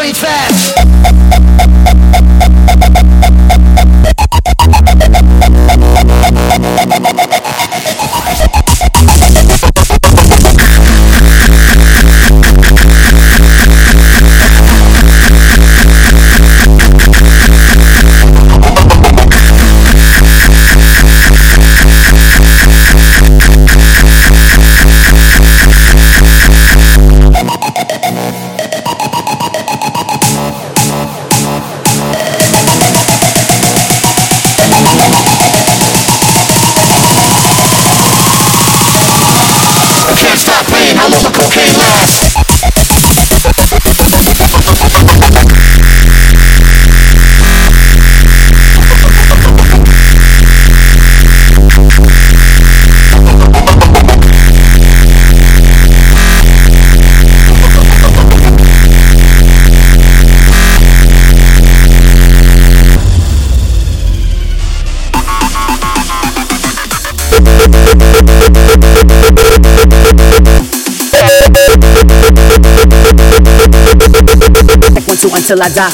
breathe fast. I'm on. till I die.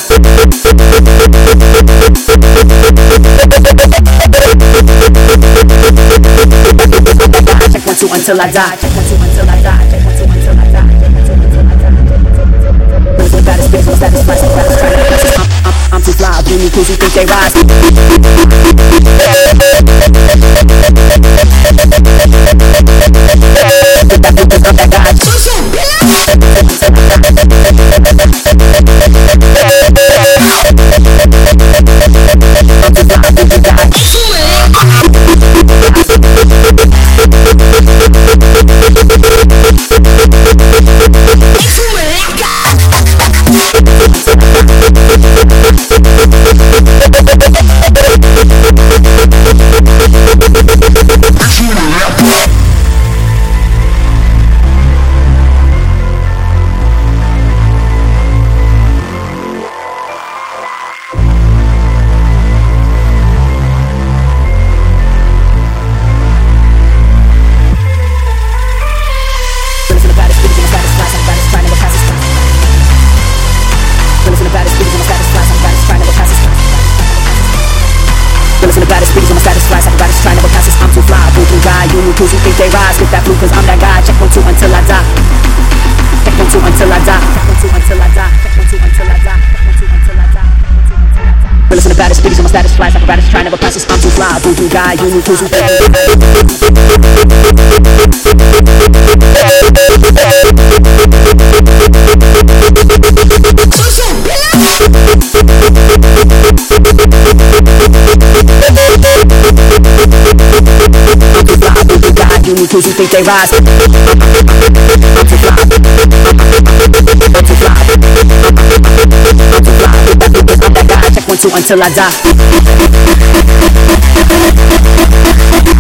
Check one, two until I die. Check one, two until I die. Check one, two until I die. Baddest bitch, most satisfied, baddest, baddest, baddest, baddest, baddest, baddest, baddest, baddest, baddest, baddest, baddest, baddest, fools who think they rise Get that blue? Cause I'm that guy. Check one two until I die. Check one two until I die. Check one two until I die. Check one two until I die. Check one two until I die. Realest and the baddest bitches on my status flies apparatus trying to repress us. I'm too fly, boo boo guy, you new fools who Who think they rise. Check one two until I die.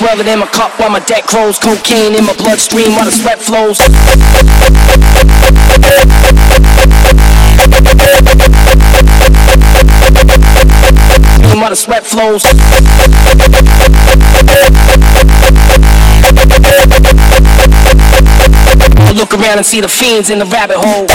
Soul swelling in my cup while my deck grows. Cocaine in my bloodstream while the sweat flows. While the sweat flows. I look around and see the fiends in the rabbit hole.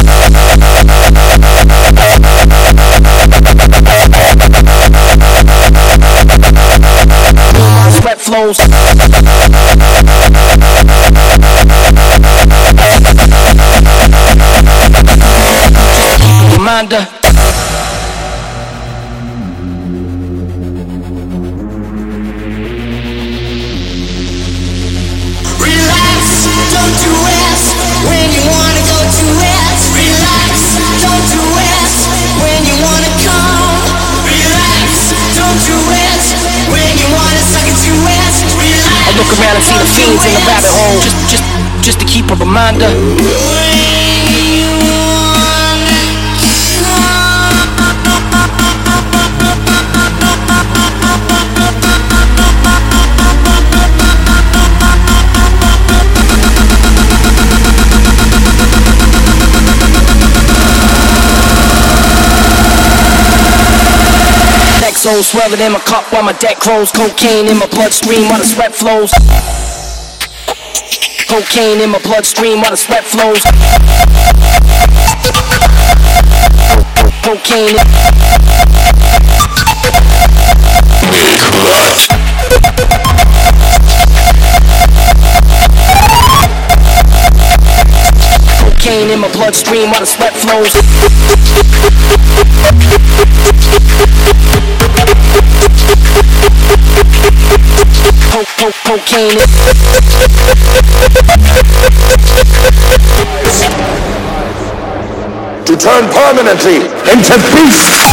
Reminder. Soul swelling in my cup while my deck grows. Cocaine in my bloodstream while the sweat flows. Cocaine in my bloodstream while the sweat flows. Cocaine. Cocaine in my bloodstream while the sweat flows. Co- co- cocaine. to turn permanently into beasts.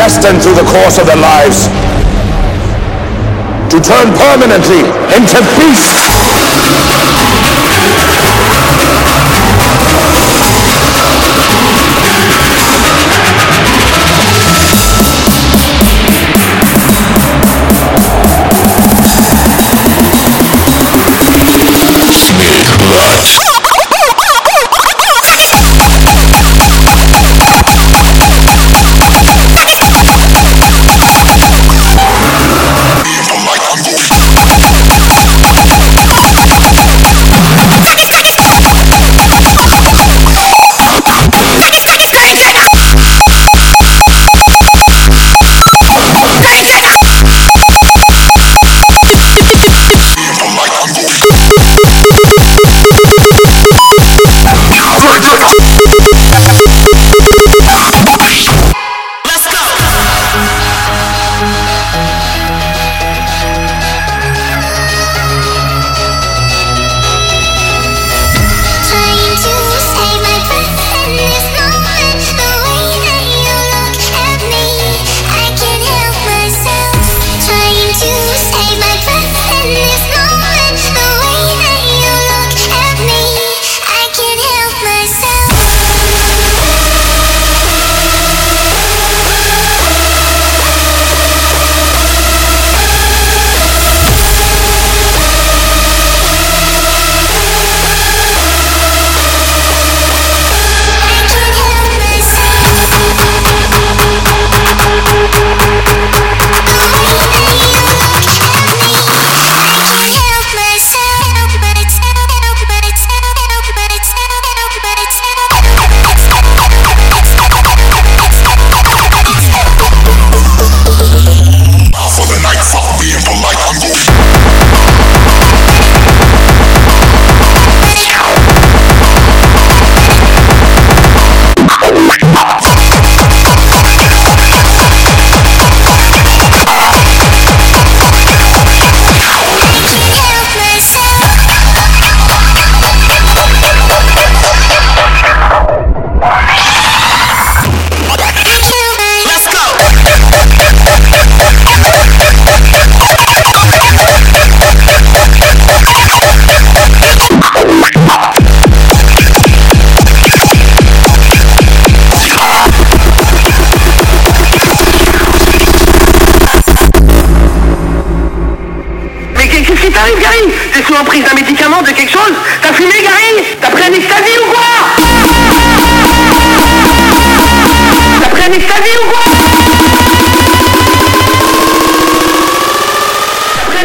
Destined through the course of their lives to turn permanently into beasts.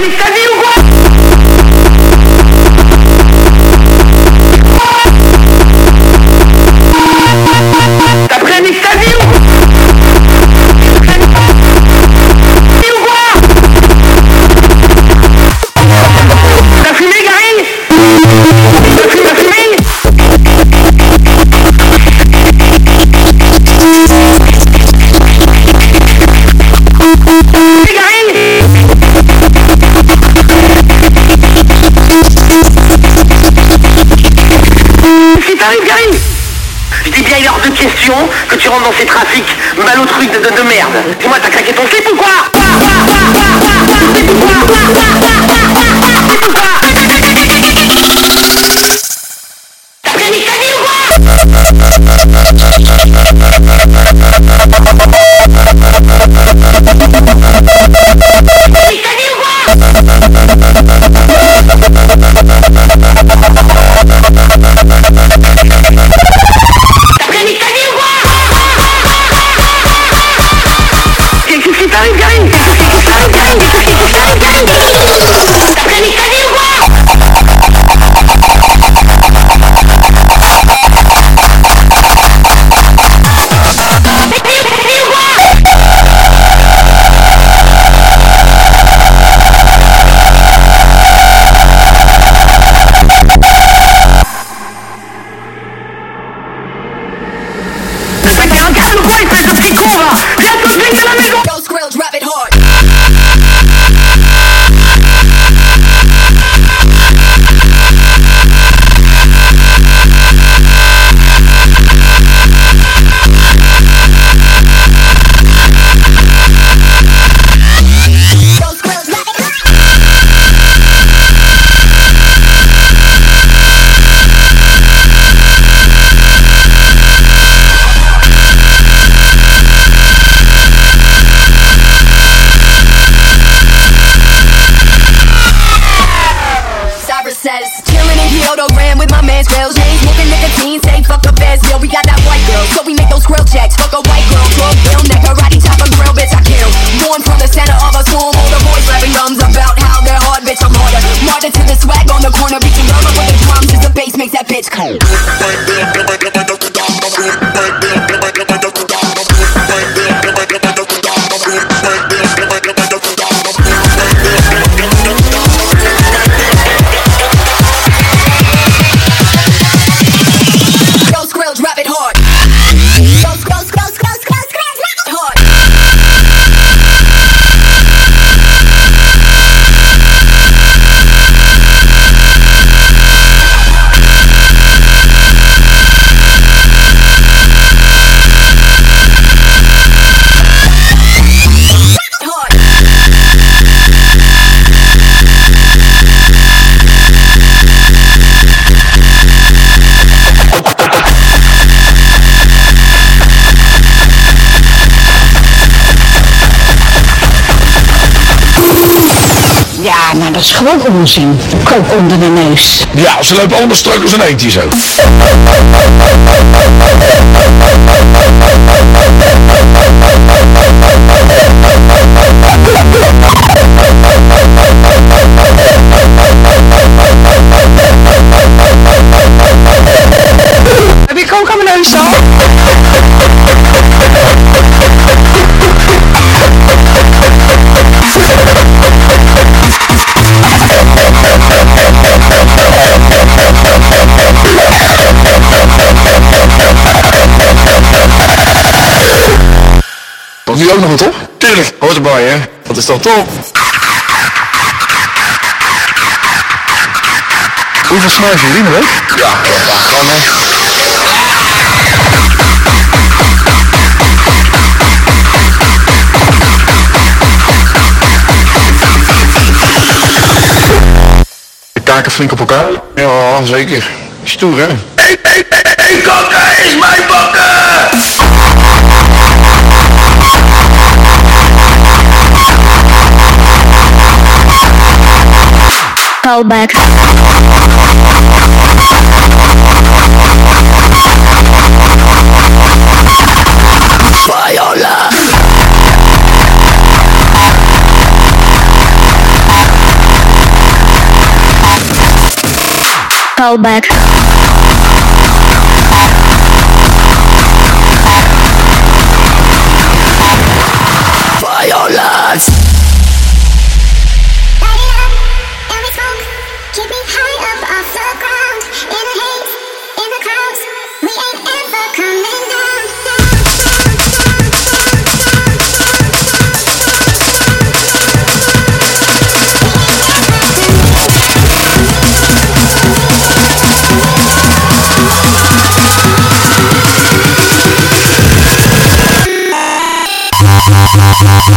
ele fica. tu rentres dans ces trafics malotrucs de, de, de merde. Dis-moi, t'as craqué ton slip ou quoi? onzin. Kook onder de neus. Ja, ze lopen anders strak als een eentje zo. Heb je kook aan mijn neus? is dat top. Hoeveel snuif je in weet Ja, ja, gewoon hè. De kaken flink op elkaar? Ja, zeker. Stoer hè? Eén hey, hey, hey, is mijn bakker! Call back. Viola. Call back. Can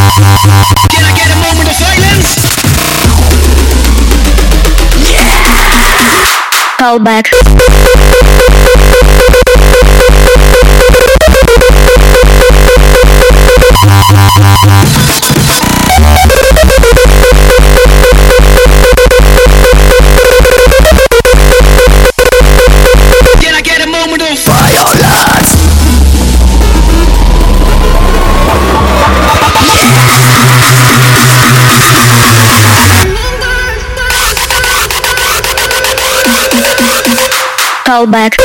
Call back.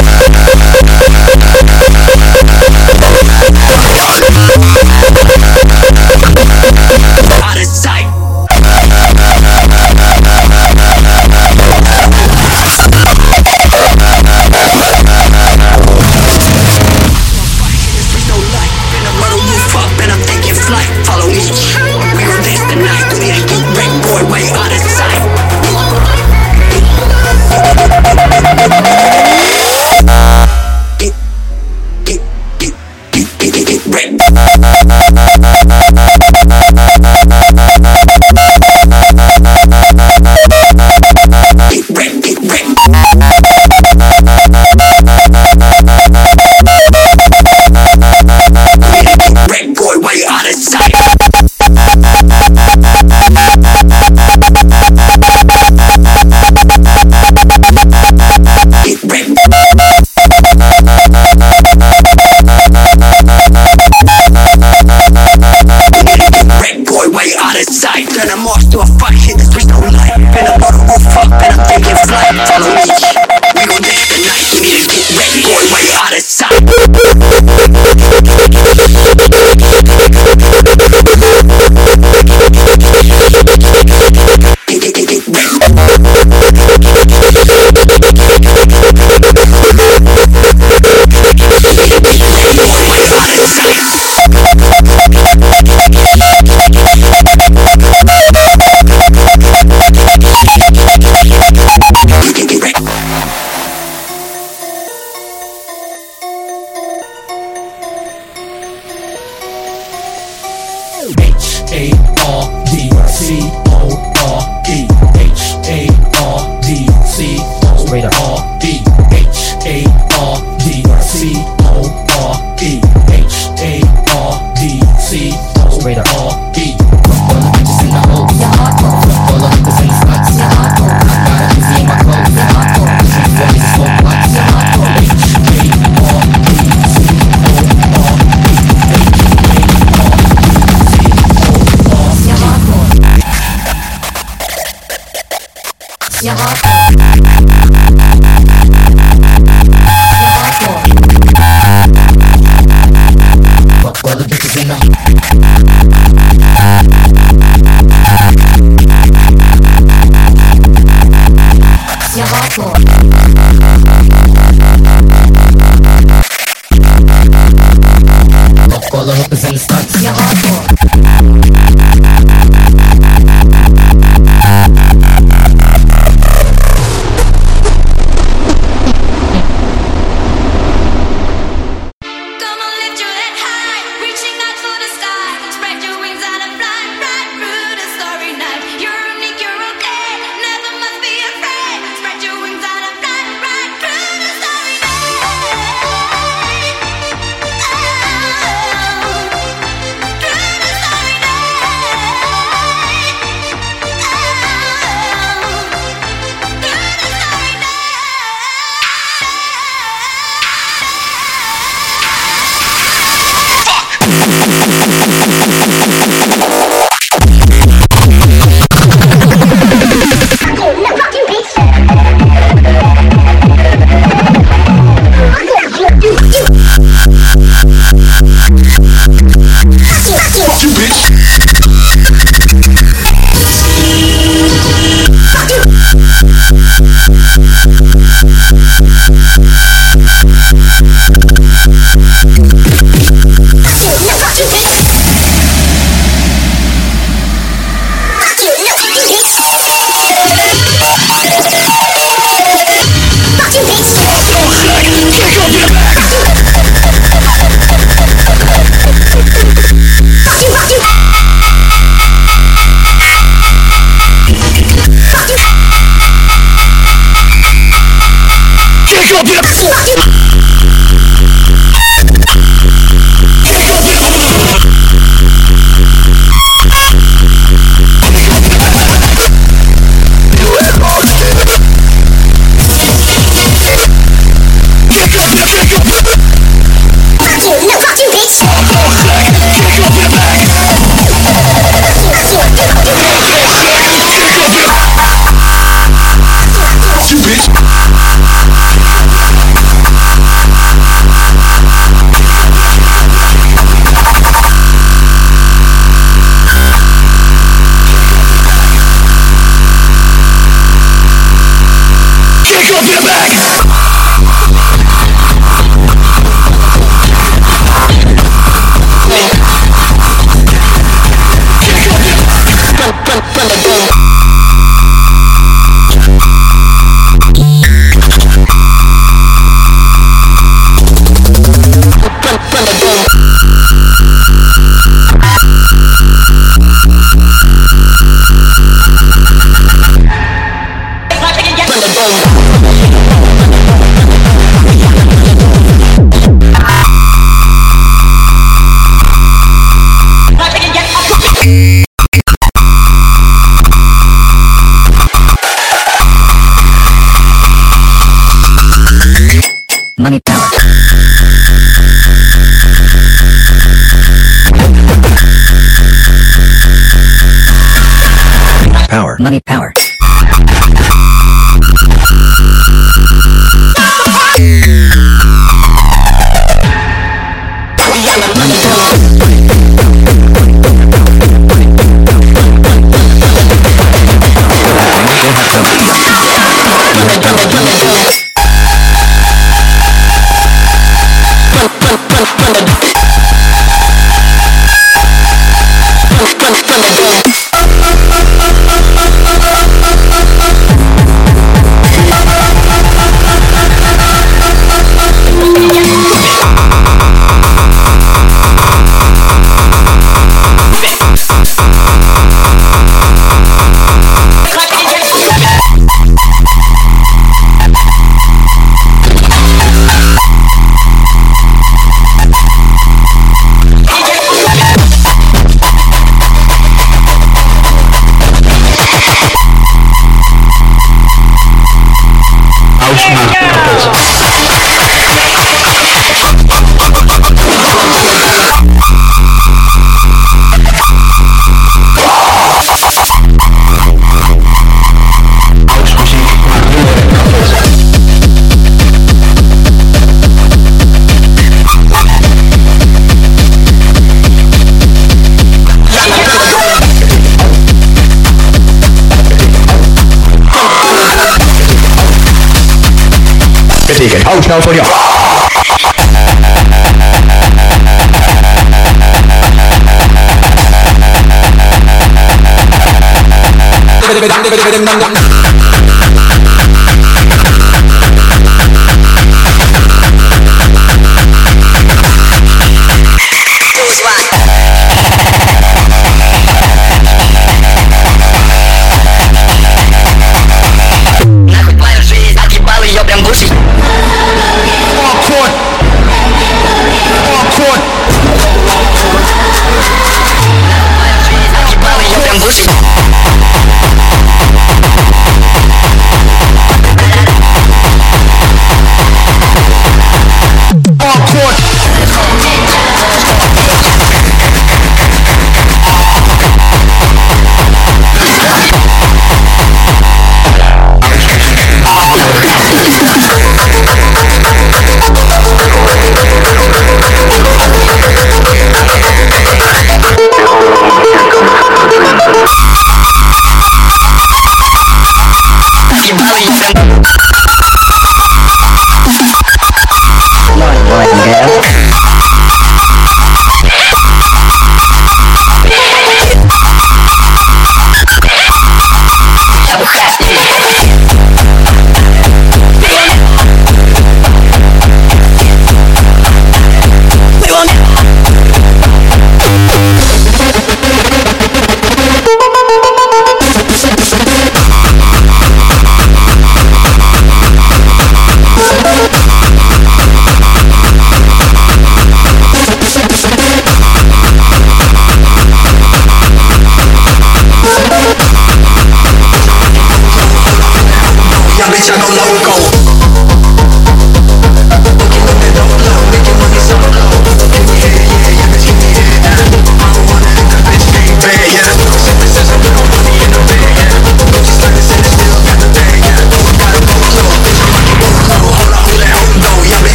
后跳脱掉。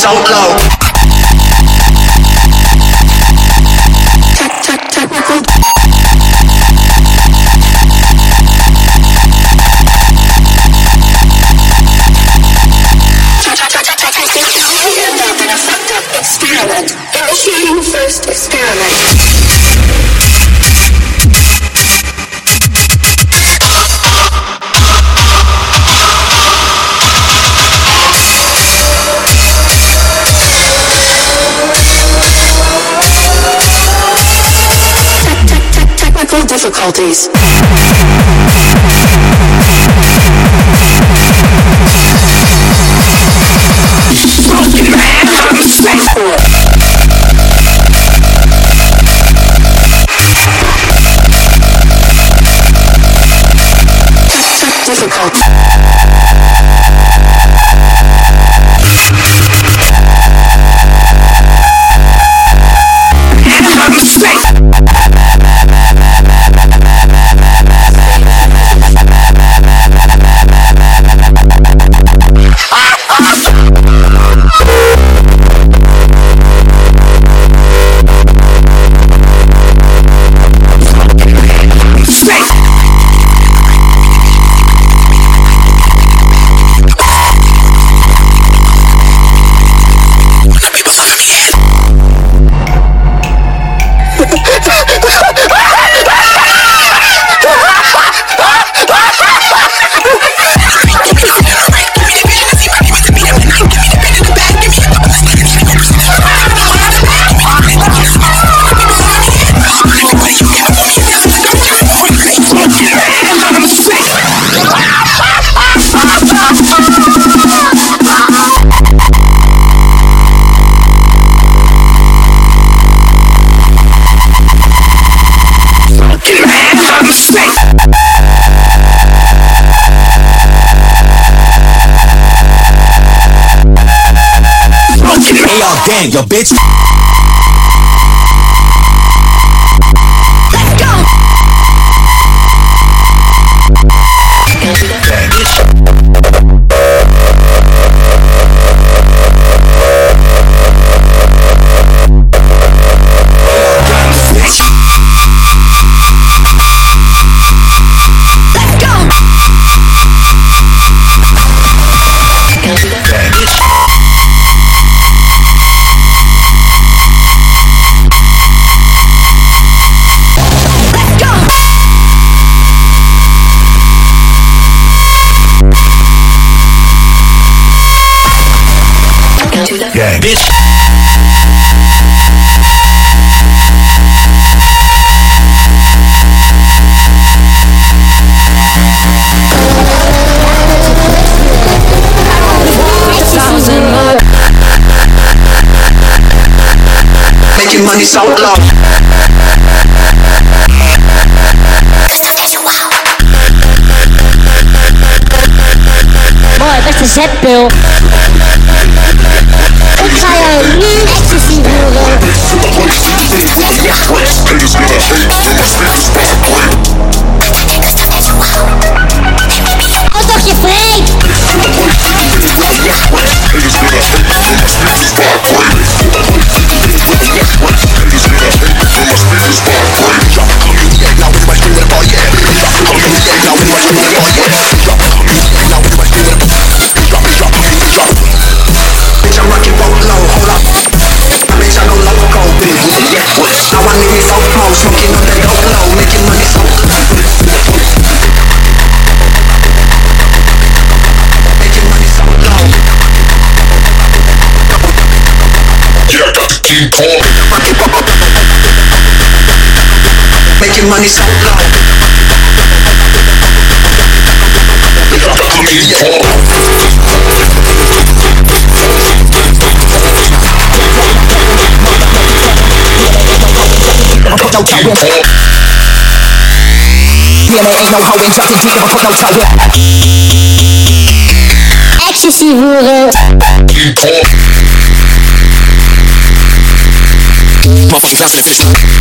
so low. difficulties. man, your bitch. making money so long. Boy, beste zetpil. Ik ga jou ecstasy horen. Money so low. no toe in. Yeah, ain't no hoe in Justin G, never put no in. Ecstasy voeren. Motherfucking Johnson Fish. Jet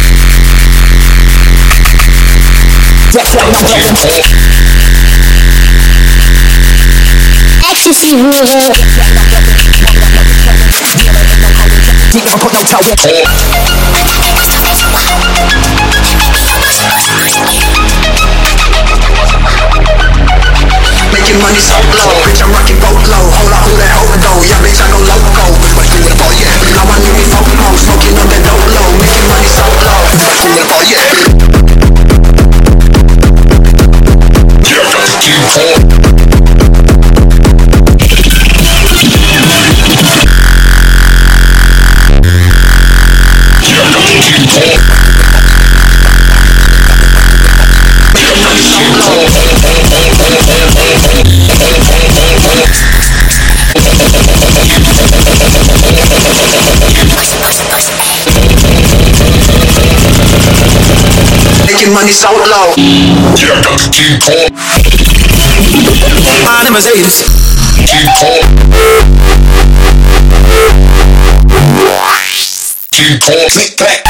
never put Making money so low. Ah, them Mercedes. Click clack.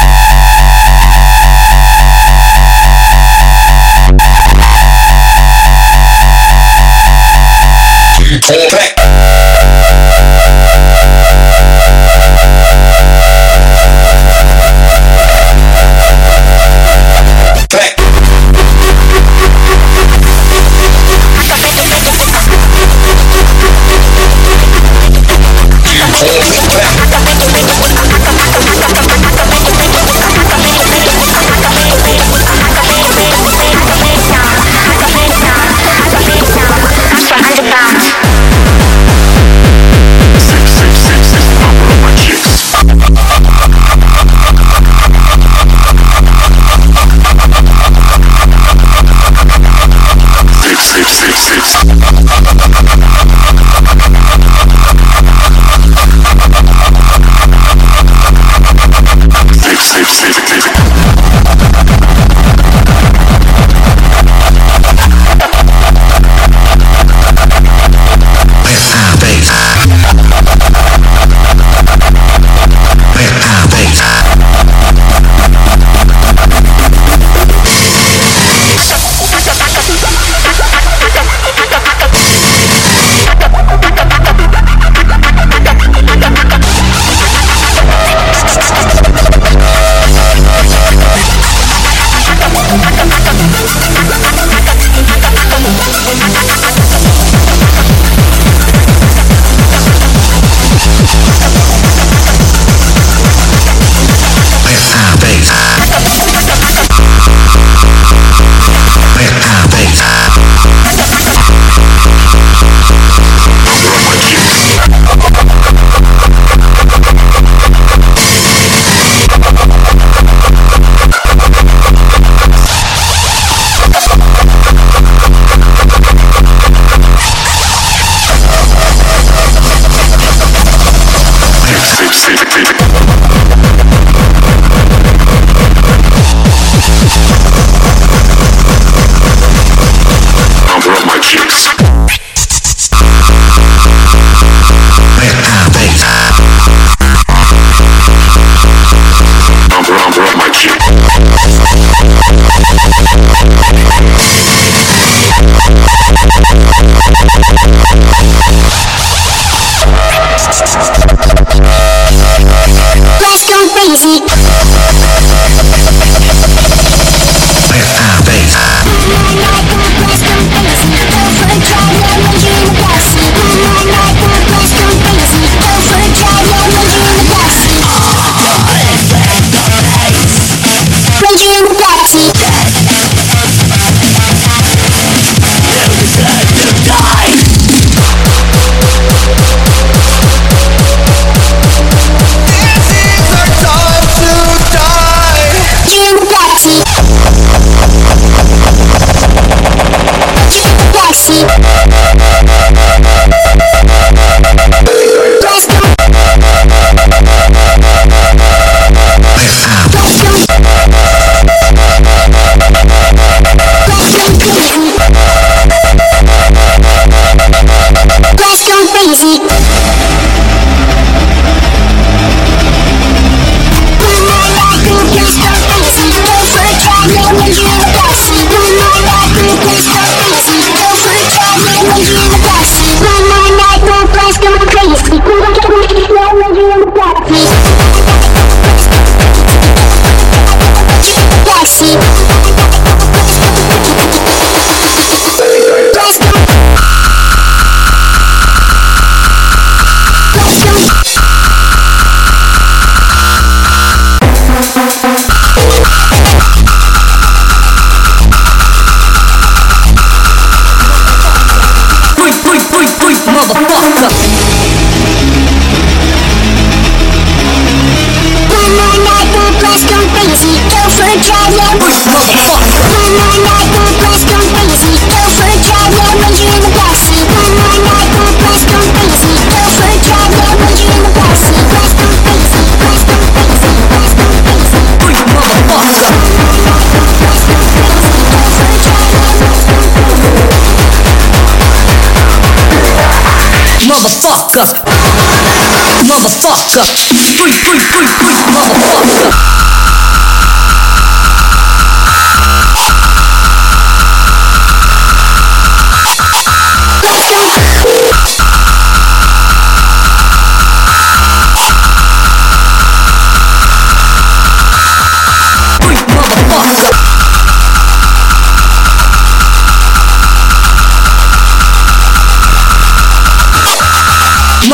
Motherfucker.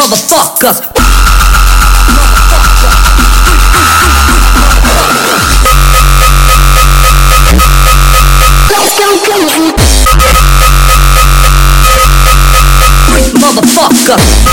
Motherfucker. Let's go crazy. Motherfucker.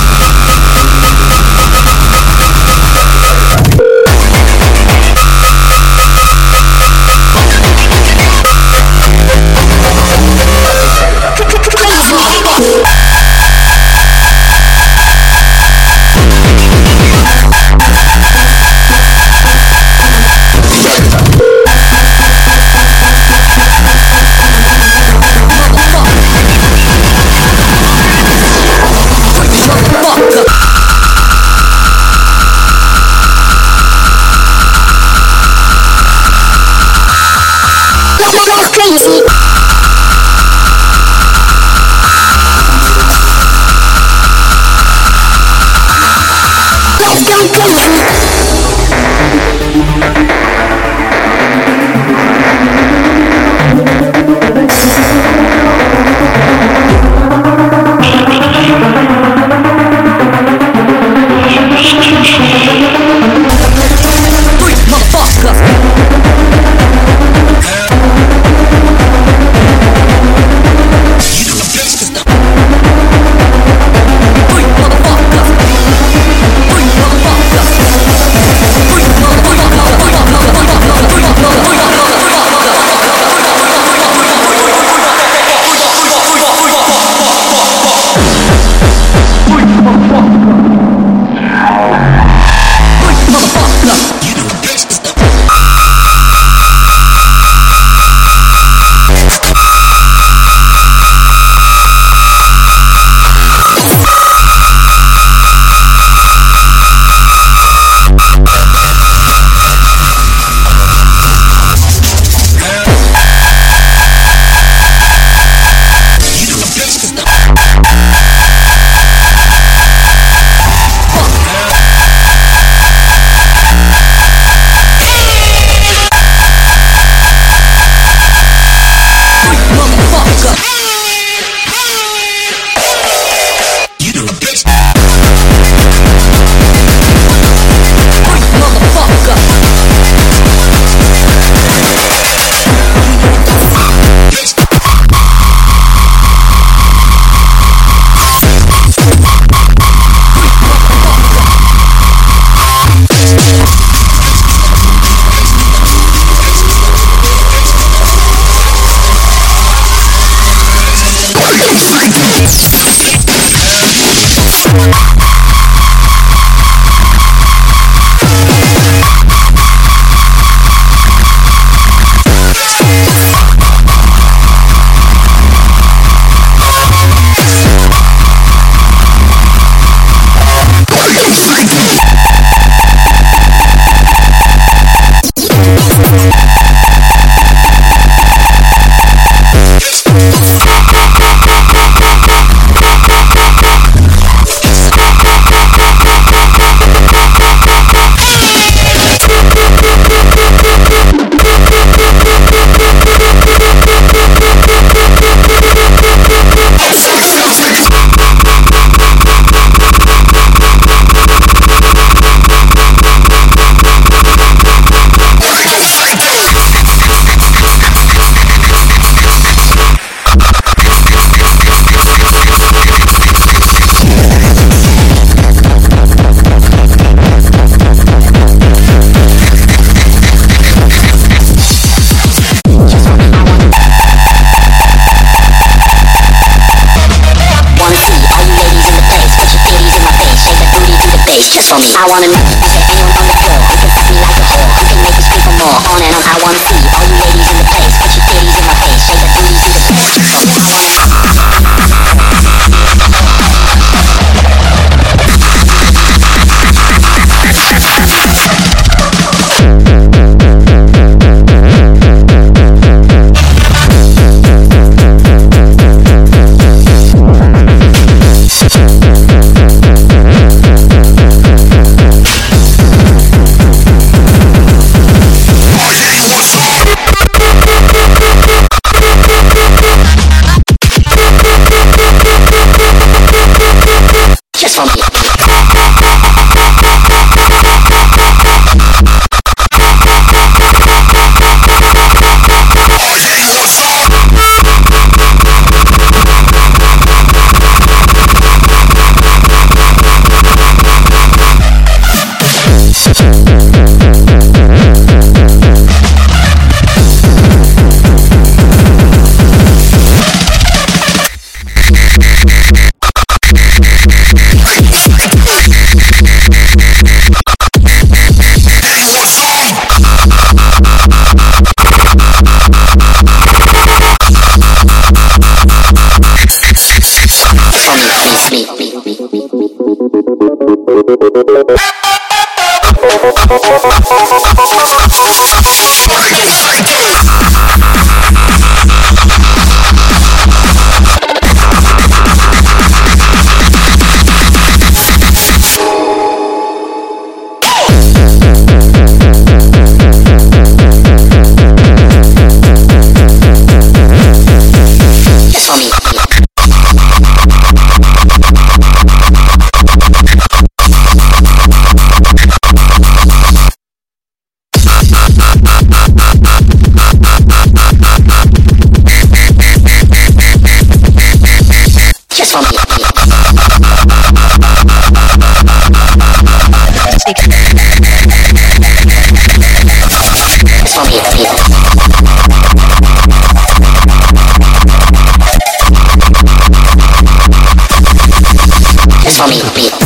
Just for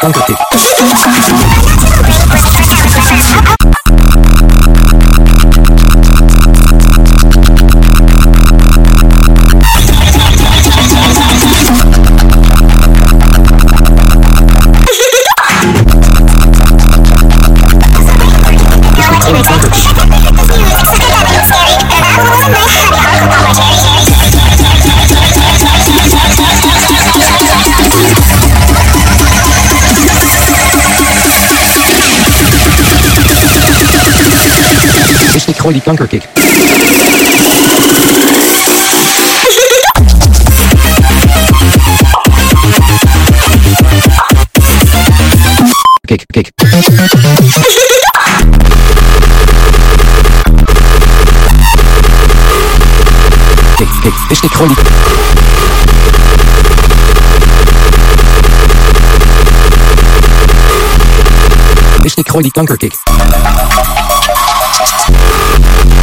感覚。ik gooi die kankerkick. kijk. kik. Kik, dit Dus ik die... Is ik gooi die dus kankerkick. Thank you.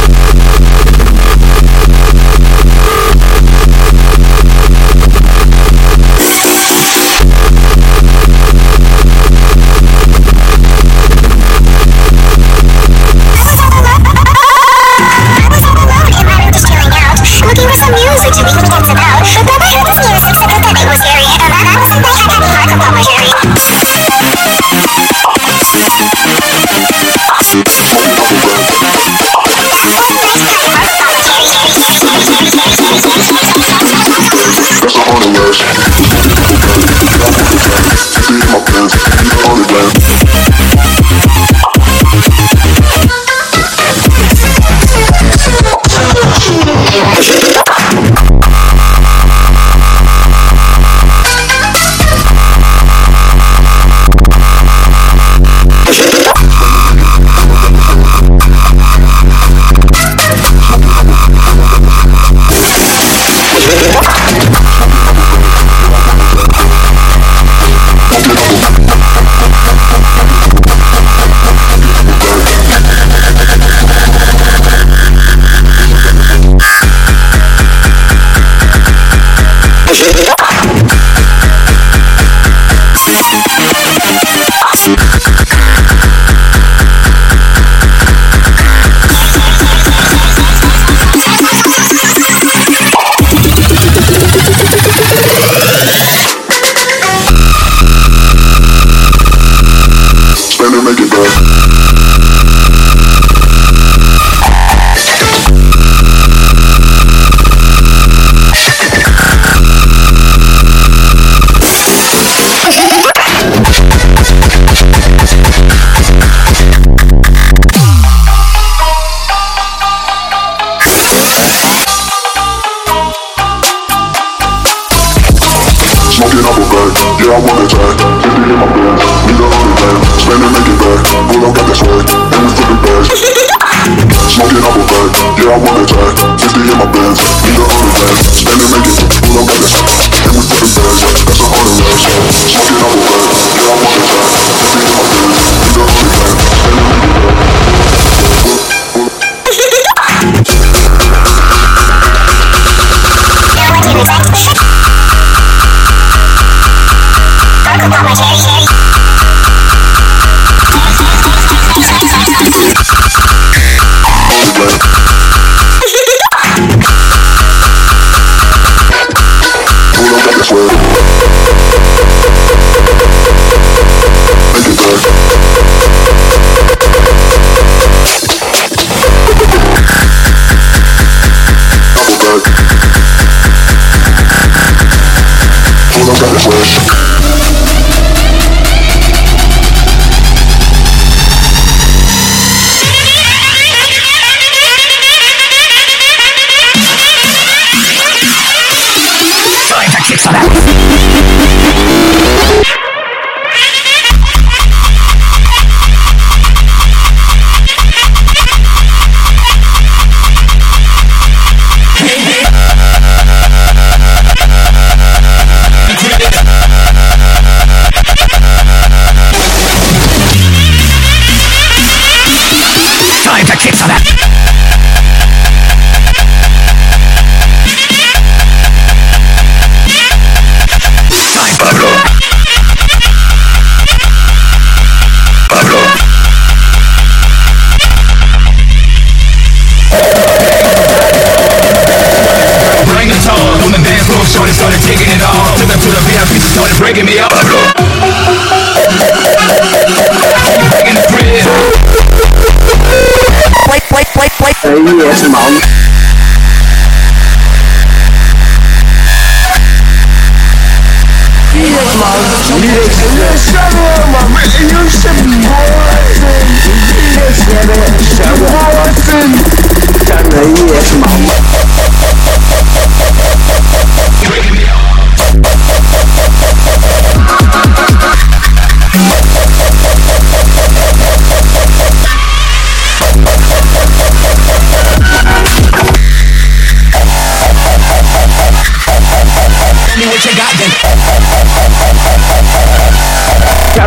Yeah, I wanna try. 50 in my bag, need a hundred grand. Spend it, make it back. Pull up, got that swag, and we flipping bags. Smoking up a bag, yeah, I wanna try.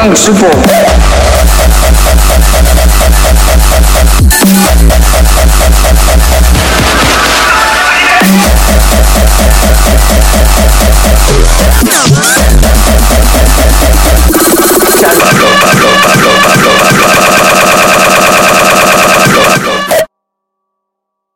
上直播。Yeah.